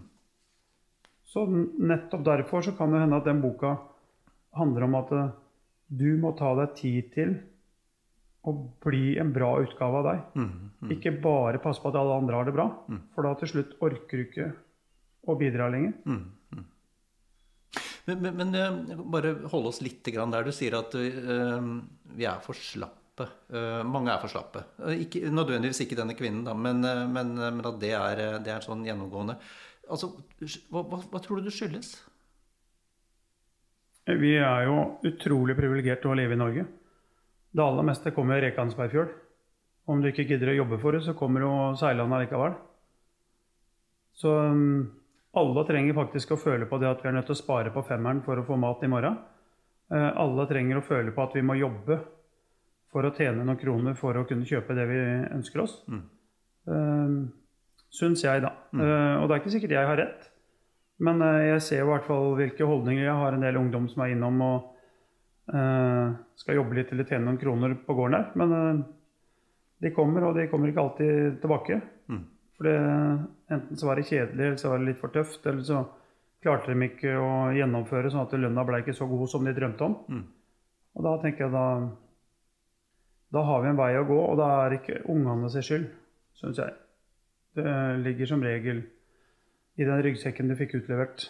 Så nettopp derfor så kan det hende at den boka handler om at eh, du må ta deg tid til å bli en bra utgave av deg. Mm, Ikke bare passe på at alle andre har det bra, for da til slutt orker du ikke å bidra lenger. Men, men, men eh, bare holde oss litt der du sier at uh, vi er for slappe. Uh, mange er for slappe. Ikke, nødvendigvis ikke denne kvinnen, da, men, men, men at det er, det er sånn gjennomgående. Altså, hva, hva, hva tror du det skyldes? Vi er jo utrolig privilegerte å leve i Norge. Det aller meste kommer i. Om du ikke gidder å jobbe for det, så kommer jo seilende likevel. Så um, alle trenger faktisk å føle på det at vi er nødt til å spare på femmeren for å få mat i morgen. Eh, alle trenger å føle på at vi må jobbe for å tjene noen kroner for å kunne kjøpe det vi ønsker oss. Eh, Syns jeg, da. Eh, og det er ikke sikkert jeg har rett. Men uh, jeg ser i hvert fall hvilke holdninger jeg har. En del ungdom som er innom og skal jobbe litt eller tjene noen kroner på gården der. Men de kommer, og de kommer ikke alltid tilbake. For det, enten så var det kjedelig, eller så var det litt for tøft, eller så klarte de ikke å gjennomføre sånn at lønna ble ikke så god som de drømte om. Og da tenker jeg da Da har vi en vei å gå, og da er ikke ungene sin skyld, syns jeg. Det ligger som regel i den ryggsekken du fikk utlevert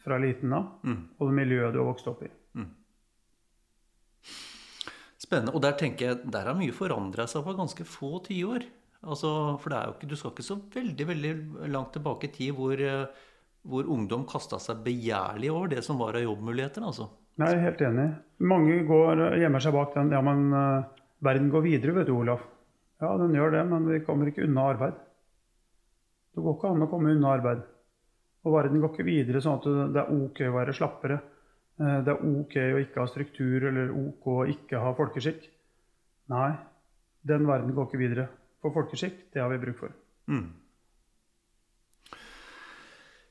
fra liten av, og det miljøet du har vokst opp i. Spennende. Og der tenker jeg, der har mye forandra seg på ganske få tiår. Altså, for ikke, du skal ikke så veldig veldig langt tilbake i tid hvor, eh, hvor ungdom kasta seg begjærlig over det som var av jobbmuligheter. altså. Jeg er helt enig. Mange går, gjemmer seg bak den Ja, men eh, verden går videre, vet du, Olaf. Ja, den gjør det, men vi kommer ikke unna arbeid. Det går ikke an å komme unna arbeid. Og verden går ikke videre sånn at det er ok å være slappere. Eh, Det er ok å ikke ha struktur, eller ok å ikke ha folkeskikk. Nei, den verden går ikke videre. For folkeskikk, det har vi bruk for.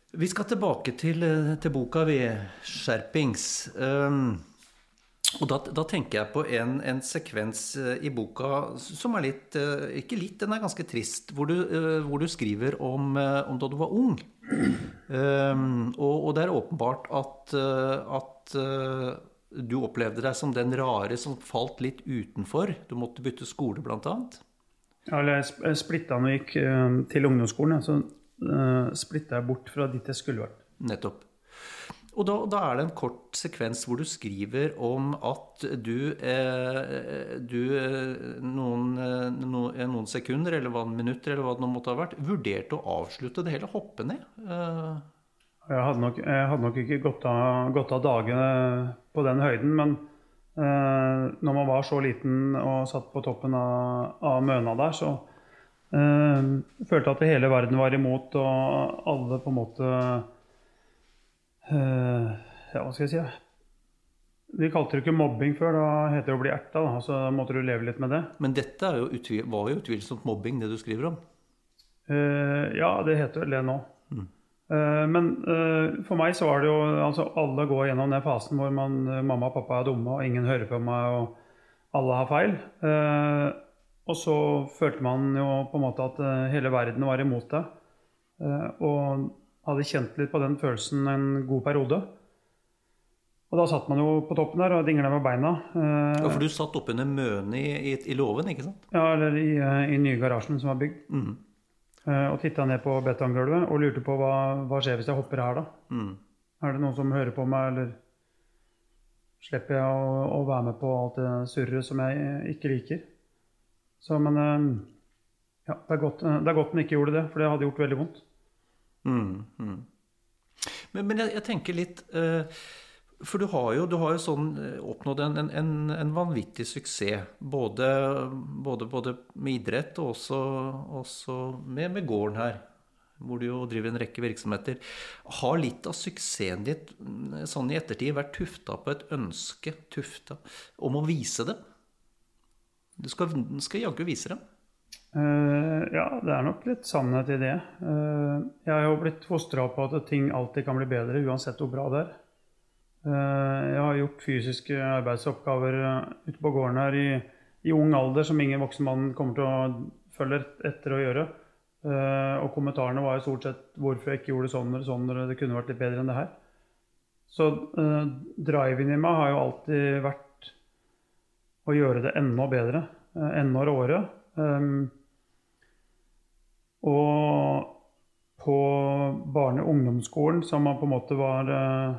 Vi skal tilbake til, eh, til boka ved Skjerpings. Um, og da, da tenker jeg på en, en sekvens eh, i boka som er litt eh, Ikke litt, den er ganske trist. Hvor du, hvor du skriver om, om da du var ung. Um, og, og det er åpenbart at, at du opplevde deg som den rare som falt litt utenfor. Du måtte bytte skole, blant annet. Ja, eller jeg sp- splitta når jeg gikk eh, til ungdomsskolen. Så uh, splitta jeg bort fra dit jeg skulle vært. Nettopp. Og da, da er det en kort sekvens hvor du skriver om at du, eh, du eh, noen, eh, no, eh, noen sekunder, eller hva, minutter, eller hva det nå måtte ha vært, vurderte å avslutte det hele, hoppe ned. Eh, Jeg hadde nok, jeg hadde nok ikke gått av, gått av dagene på den høyden, men eh, når man var så liten og satt på toppen av, av møna der, så uh, følte at hele verden var imot, og alle på en måte uh, Ja, hva skal jeg si? Vi kalte det ikke mobbing før, da heter det å bli erta. Da, så måtte du leve litt med det. men dette er jo utvil, var jo utvilsomt mobbing, det du skriver om. Uh, ja, det heter vel det nå. Eh, men eh, for meg så var det jo altså Alle går gjennom den fasen hvor man, eh, mamma og pappa er dumme, og ingen hører på meg, og alle har feil. Og så følte man jo på en måte at hele verden var imot deg. Og hadde kjent litt på den følelsen en god periode. Og da satt man jo på toppen der og dingla med beina. Ja, for du satt oppunder mønet i, i, i låven, ikke sant? ja, eller i, i nye garasjen som var bygd. Mhm. Eh, Og titta ned på betonggulvet og lurte på hva, hva skjer hvis jeg hopper her, da? Mm. Er det noen som hører på meg, eller slipper jeg å, å være med på alt det surret som jeg ikke liker? Så, men eh, ja, det er godt, det er godt den ikke gjorde det, for det hadde gjort veldig vondt. Mm, mm. Men, men jeg, jeg tenker litt eh, For du har jo, du har jo sånn eh, oppnådd en, en, en, en vanvittig suksess. Både, både, både med idrett og også, også med, med gården her. hvor du jo driver en rekke virksomheter. Har litt av suksessen ditt sånn i ettertid vært tufta på et ønske tufta om å vise dem? Du skal, skal jaggu vise dem. Uh, ja, det er nok litt sannhet i det. Uh, jeg har jo blitt fostra på at ting alltid kan bli bedre, uansett hvor bra det er. Uh, jeg har gjort fysiske arbeidsoppgaver ute på gården her i, i, ung alder som ingen voksen mann kommer til å følge etter å gjøre. og kommentarene var jo stort sett 'hvorfor jeg ikke gjorde sånn eller sånn', eller 'det kunne vært litt bedre enn det her'. Så driven i meg har jo alltid vært å gjøre det enda bedre, enda råere. Um, og på barne- og ungdomsskolen, som man på en måte var, eh,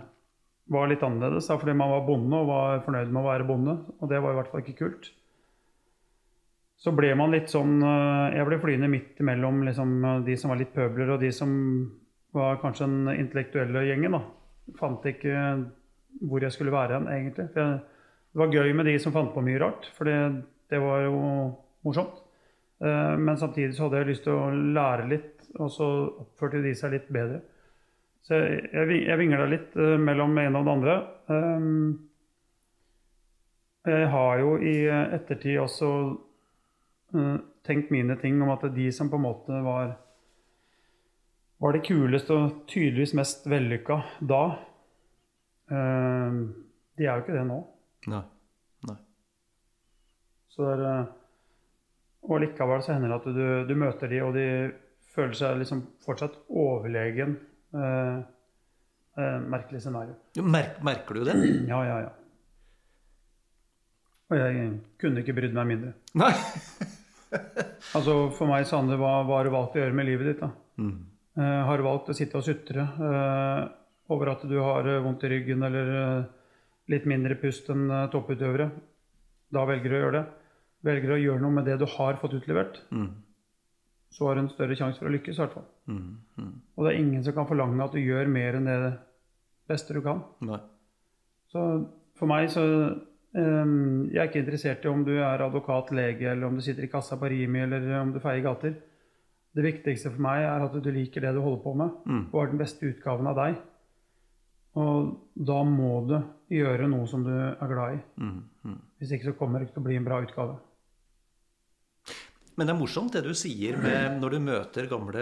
var litt annerledes, da, fordi man var bonde og var fornøyd med å være bonde. Og det var i hvert fall ikke kult. Så ble man litt sånn eh, Jeg ble flyende midt imellom liksom, de som var litt pøbler, og de som var kanskje den intellektuelle gjengen. da. Fant ikke hvor jeg skulle være hen, egentlig. For det var gøy med de som fant på mye rart, for det, det var jo morsomt. Eh, men samtidig så hadde jeg lyst til å lære litt, og så oppførte de seg litt bedre. Så jeg, jeg vingla litt uh, mellom en og det andre. Um, jeg har jo i ettertid også tenkt mine ting om at de som på en måte var var det kuleste og tydeligvis mest vellykka da, de er jo ikke det nå. Nei. Nei. Så det er og likevel så hender det at du, du, møter de, og de føler seg liksom fortsatt overlegen. Eh, merkelig scenario. Mer merker du det? Ja, ja, ja. Og jeg kunne ikke brydd meg mindre. Nei. altså For meg Sande, hva, hva har du valgt å gjøre med livet ditt. da? Mm. Uh, har du valgt å sitte og sutre over at du har vondt i ryggen eller litt mindre pust enn topputøvere? Da velger du å gjøre det velger å gjøre noe med det du har fått utlevert, mm. Så har du en større sjanse for å lykkes. i hvert fall. Mm. Mm. Og det er ingen som kan forlange at du gjør mer enn det beste du kan. Nei. Så for meg så um, Jeg er ikke interessert i om du er advokat, lege, eller om du sitter i kassa på Rimi, eller om du feier gater. Det viktigste for meg er at du liker det du holder på med, mm. og er den beste utgaven av deg. Og da må du gjøre noe som du er glad i. Mm. mm. Hvis ikke så kommer det ikke til å bli en bra utgave. Men det er morsomt det du sier med når du møter gamle,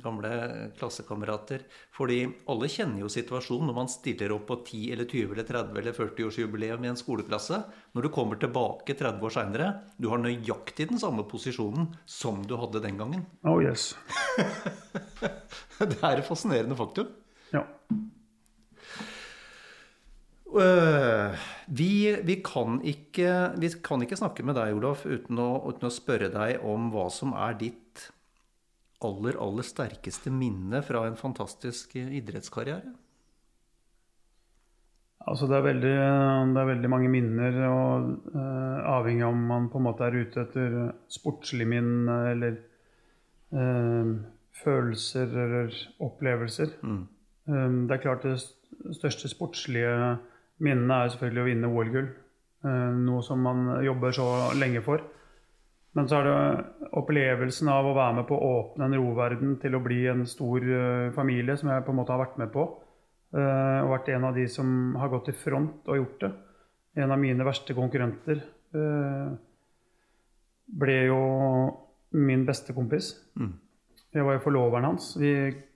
gamle klassekamerater. Fordi alle kjenner jo situasjonen når man stiller opp på 10 eller 20 eller 30 eller 40-årsjubileum i en skoleklasse. Når du kommer tilbake 30 år seinere, du har nøyaktig den samme posisjonen som du hadde den gangen. Oh yes. det er et fascinerende faktum. Ja. Uh, vi, vi, kan ikke, vi, kan ikke, snakke med deg, Olaf, uten å, uten å, spørre deg om hva som er ditt aller, aller sterkeste minne fra en fantastisk idrettskarriere. Altså det, er veldig, det er veldig mange minner, og uh, avhengig av om man på en måte er ute etter sportslig minne eller uh, følelser eller opplevelser. Mm. Um, det er klart det største sportslige Minnene er selvfølgelig å vinne OL-gull. Eh, noe som man jobber så lenge for. Men så er det opplevelsen av å være med på å åpne en roverden til å bli en stor eh, familie, som jeg på en måte har vært med på. Eh, og vært en av de som har gått i front og gjort det. En av mine verste konkurrenter ble jo min beste kompis. Mm. Jeg var jo forloveren hans. Vi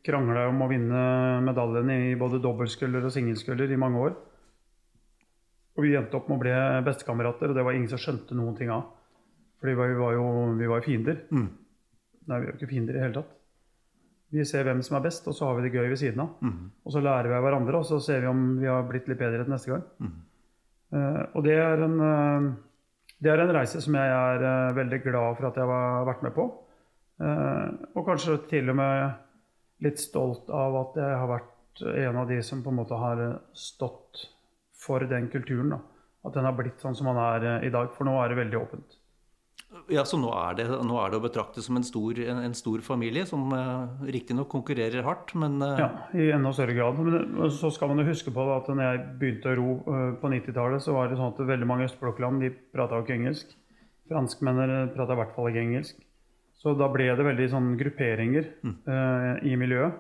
krangla om å vinne medaljen i både dobbeltsculler og singelsculler i mange år. Og vi endte opp med å bli bestekamerater, og det var ingen som skjønte noen ting av. For vi var jo, vi var fiender. Mm. Nei, vi er jo ikke fiender i det hele tatt. Vi ser hvem som er best, og så har vi det gøy ved siden av. Mm. Og så lærer vi av hverandre, og så ser vi om vi har blitt litt bedre til neste gang. Mm. Uh, og det er, en, uh, det er, en, reise som jeg er uh, veldig glad for at jeg har vært med på. og kanskje til og med litt stolt av at jeg har vært en av de som på en måte har stått for den kulturen. Da. At den har blitt sånn som den er eh, i dag. For nå er det veldig åpent. Ja, Så nå er det, nå er det å betrakte som en stor, en, en stor familie, som uh, riktignok konkurrerer hardt, men uh... Ja, i enda større grad. Men så skal man jo huske på at når jeg begynte å ro uh, på 90-tallet, så var det sånn at veldig mange østblokkland de prata jo ikke engelsk. Franskmennene prata i hvert fall ikke engelsk. Så da ble det veldig sånn grupperinger eh, i miljøet.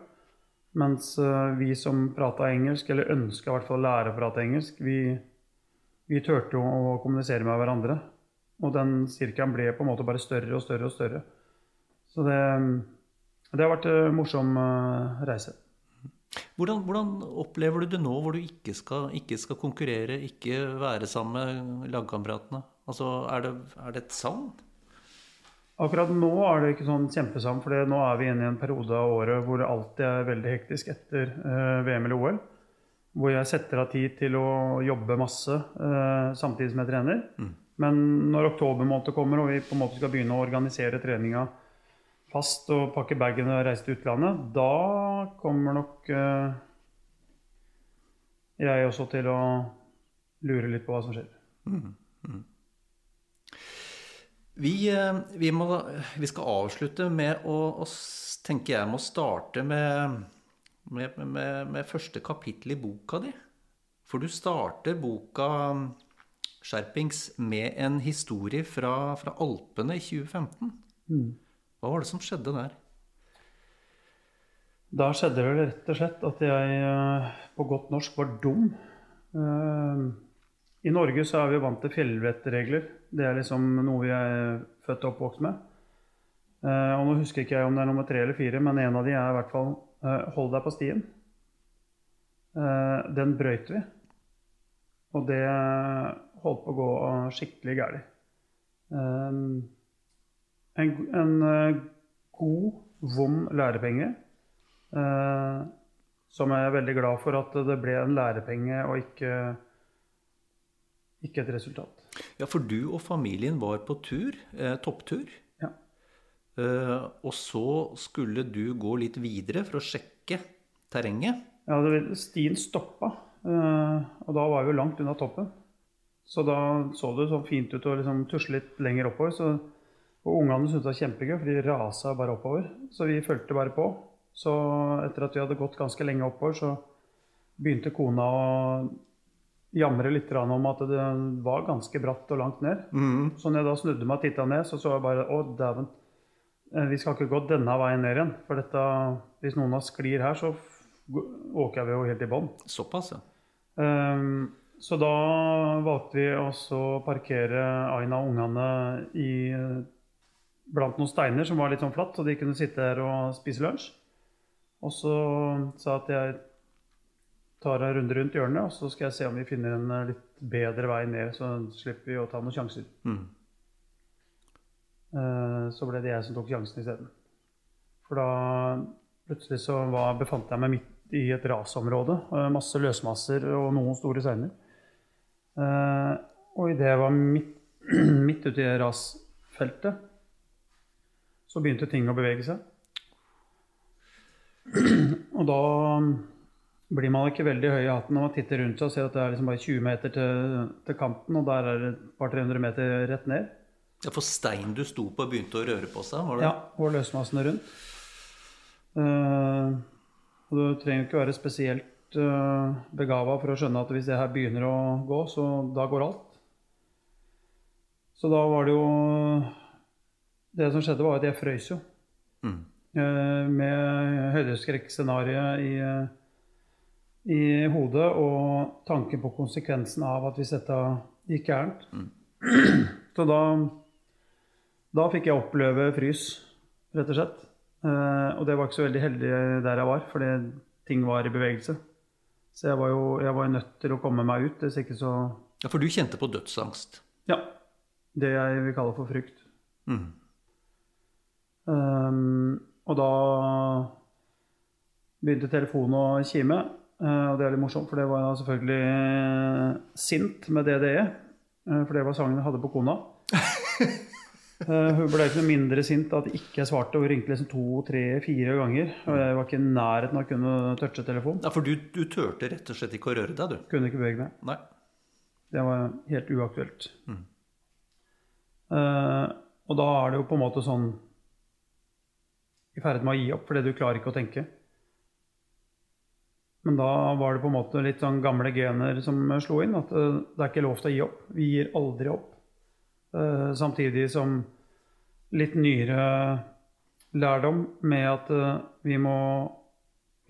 Mens eh, vi som prata engelsk, eller ønska i hvert fall å lære å prate engelsk, vi, vi turte jo å kommunisere med hverandre. Og den sirkelen ble på en måte bare større og større og større. Så det, det har vært en morsom eh, reise. Hvordan, hvordan opplever du det nå hvor du ikke skal, ikke skal konkurrere, ikke være sammen med lagkameratene? Altså, er det, er det et savn? Akkurat nå er det ikke sånn kjempesam, for nå er vi inne i en periode av året hvor det alltid er veldig hektisk etter eh, VM eller OL. Hvor jeg setter av tid til å jobbe masse eh, samtidig som jeg trener. Men når oktober måned kommer og vi på en måte skal begynne å organisere treninga fast og pakke bagen og reise til utlandet, da kommer nok eh, jeg også til å lure litt på hva som skjer. Mm. eh, vi, må, vi skal avslutte med å, å tenker jeg må starte med, med, med, med første kapittel i boka di. For du starter boka mm, Skjerpings med en historie fra, fra Alpene i 2015. Hva var det som skjedde der? Da skjedde det vel rett og slett at jeg eh, på godt norsk var dum. Eh, I Norge så er vi vant til fjellvettregler. Det er liksom noe vi er født og oppvokst med. Uh, Og nå husker ikke jeg om det er nummer tre eller fire, men en av de er i hvert fall uh, hold deg på stien. Uh, Den brøyt vi. Og det holdt på å gå skikkelig galt. En, en god, vond lærepenge som jeg er veldig glad for at det ble en lærepenge og ikke, ikke et resultat. Ja, for du og familien var på tur, eh, topptur. Ja. Eh, og så skulle du gå litt videre for å sjekke terrenget. Ja, det, stien stoppa, eh, og da var vi jo langt unna toppen. Så da så det sånn fint ut å liksom tusle litt lenger oppover. Så, og ungene syntes det var kjempegøy, for de rasa bare oppover. Så vi fulgte bare på. Så etter at vi hadde gått ganske lenge oppover, så begynte kona å jamre litt om at det var ganske bratt og langt ned. Så når jeg da snudde meg og titta ned, så så jeg bare Å, dæven. eh, Vi skal ikke gå denne veien ned igjen. For dette, hvis noen av oss sklir her, så åker vi jo helt i bånn. Såpass, ja. Um, så da valgte vi også å parkere Aina og ungene i, blant noen steiner som var litt sånn flatt, så de kunne sitte her og spise lunsj. Og så sa jeg at jeg tar en runde rundt hjørnet, og så skal jeg se om vi finner en eh, litt bedre vei ned, så slipper vi å ta noen sjanser. Mm. Eh, Så ble det jeg som tok sjansen isteden. For da plutselig så var, befant jeg meg midt i et rasområde. eh, Masse løsmasser og noen store steiner. Og idet jeg var midt, midt ute i rasfeltet, så begynte ting å bevege seg. Og da blir man ikke veldig høy i hatten når man titter rundt seg og ser at det er liksom bare 20 meter til, til kanten, og der er det et par 300 meter rett ned. ja. For stein du sto på, begynte å røre på seg? var det? Ja, og løsmassene rundt. Uh, og du trenger ikke være spesielt uh, begava for å skjønne at hvis det her begynner å gå, så da går alt. Så da var det jo Det som skjedde, var at jeg frøys jo. Mm. Uh, med høydeskrekkscenarioet i, eh, i hodet og tanken på konsekvensen av at hvis dette gikk gærent. Så da, da fikk jeg oppleve frys, rett og slett. Eh, og det var ikke så veldig heldig der jeg var, fordi ting var i bevegelse. Så jeg var jo jeg var nødt til å komme meg ut, hvis ikke så Ja, For du kjente på dødsangst? Ja. Det jeg vil kalle for frykt. Mm. Um, og da begynte telefonen å kime. Eh, og det er litt morsomt, for det var jeg selvfølgelig eh, sint med DDE. eh, for det var sangen jeg hadde på kona. Hun ble ikke noe mindre sint at ikke jeg svarte. Hun ringte liksom to, tre, fire ganger. Og jeg var ikke i nærheten av å kunne touche telefonen. Ja, For du, du turte rett og slett ikke å røre deg, du? Kunne ikke bevege meg. Nei. Det var helt uaktuelt. Eh, og da er det jo på en måte sånn i ferd med å gi opp fordi du klarer ikke å tenke. Men da var det på en måte litt sånn gamle gener som slo inn. At eh, det er ikke lov til å gi opp. Vi gir aldri opp. Eh, samtidig som litt nyere lærdom med at eh, vi, må,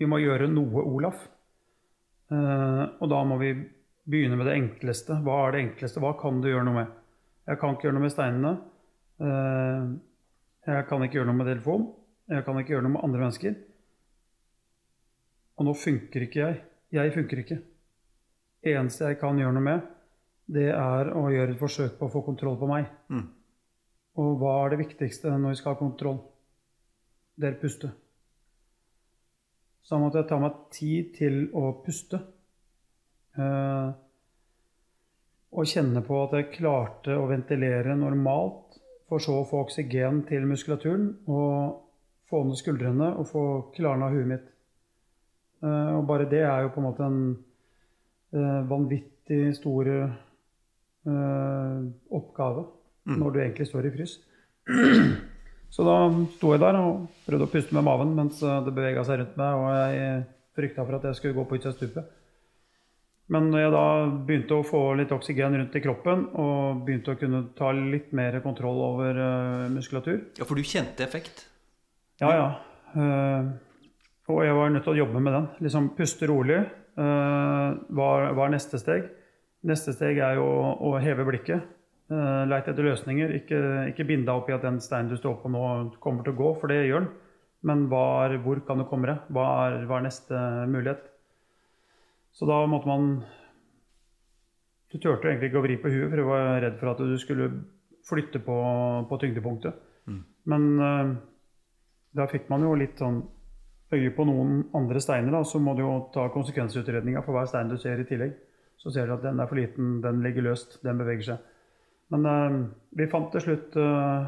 vi må gjøre noe, Olaf. Og da må vi begynne med det enkleste. Hva er det enkleste? Hva kan du gjøre noe med? Jeg kan ikke gjøre noe med steinene. Jeg kan ikke gjøre noe med telefon. Jeg kan ikke gjøre noe med andre mennesker. Og nå funker ikke jeg. Jeg funker ikke. Eneste jeg kan gjøre noe med, det er å gjøre et forsøk på å få kontroll på meg. Mm. Og hva er det viktigste når vi skal ha kontroll? Det er puste. Så da måtte jeg ta meg tid til å puste. Eh, og kjenne på at jeg klarte å ventilere normalt, for så å få oksygen til muskulaturen og få ned skuldrene og få klarna huet mitt. Eh, og bare det er jo på en måte en eh, vanvittig stor eh, oppgave når du egentlig står i frys. Så da sto jeg der og prøvde å puste med maven mens det bevega seg rundt meg, og jeg frykta for at jeg skulle gå på utsida av stupet. Men når jeg da begynte å få litt oksygen rundt i kroppen og begynte å kunne ta litt mer kontroll over muskulatur Ja, for du kjente effekt? Ja, ja. Eh, og jeg var nødt til å jobbe med den. Liksom puste rolig uh, er var neste steg. Neste steg er jo å, heve blikket. Uh, Leite etter løsninger. Ikke, ikke binde deg opp i at den steinen du står på nå, kommer til å gå, for det gjør den. Men er, hvor kan du komme deg? Hva er, hva er neste mulighet? Så da måtte man Du turte egentlig ikke å vri på huet, for du var redd for at du skulle flytte på, på tyngdepunktet. Men uh, da fikk man jo litt sånn øye på noen andre steiner, da, så må du jo ta konsekvensutredninga for hver stein du ser i tillegg. Så ser du at den er for liten, den ligger løst, den beveger seg. Men eh, vi fant til slutt eh,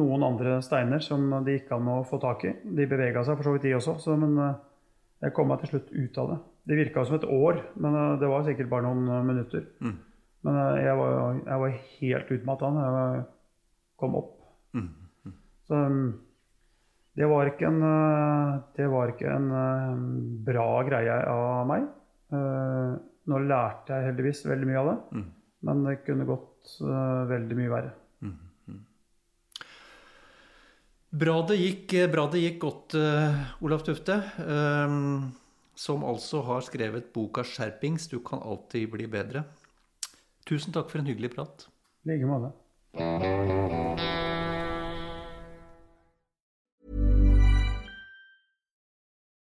noen andre steiner som det gikk an å få tak i. De bevega seg for så vidt, de også, så, men eh, jeg kom meg til slutt ut av det. Det virka som et år, men det var sikkert bare noen minutter. Mm. Men jeg var, jeg var helt utmatta da jeg kom opp. Mm. Så um, det var ikke en, det var ikke en uh, bra greie av meg. Uh, Nå lærte jeg heldigvis veldig mye av det, Mm. men det kunne gått veldig mye verre. Bra det gikk, bra det gikk godt, eh, Olaf Tufte. eh, som altså har skrevet boka 'Skjerpings du kan alltid bli bedre'. Tusen takk for en hyggelig prat. I like måte.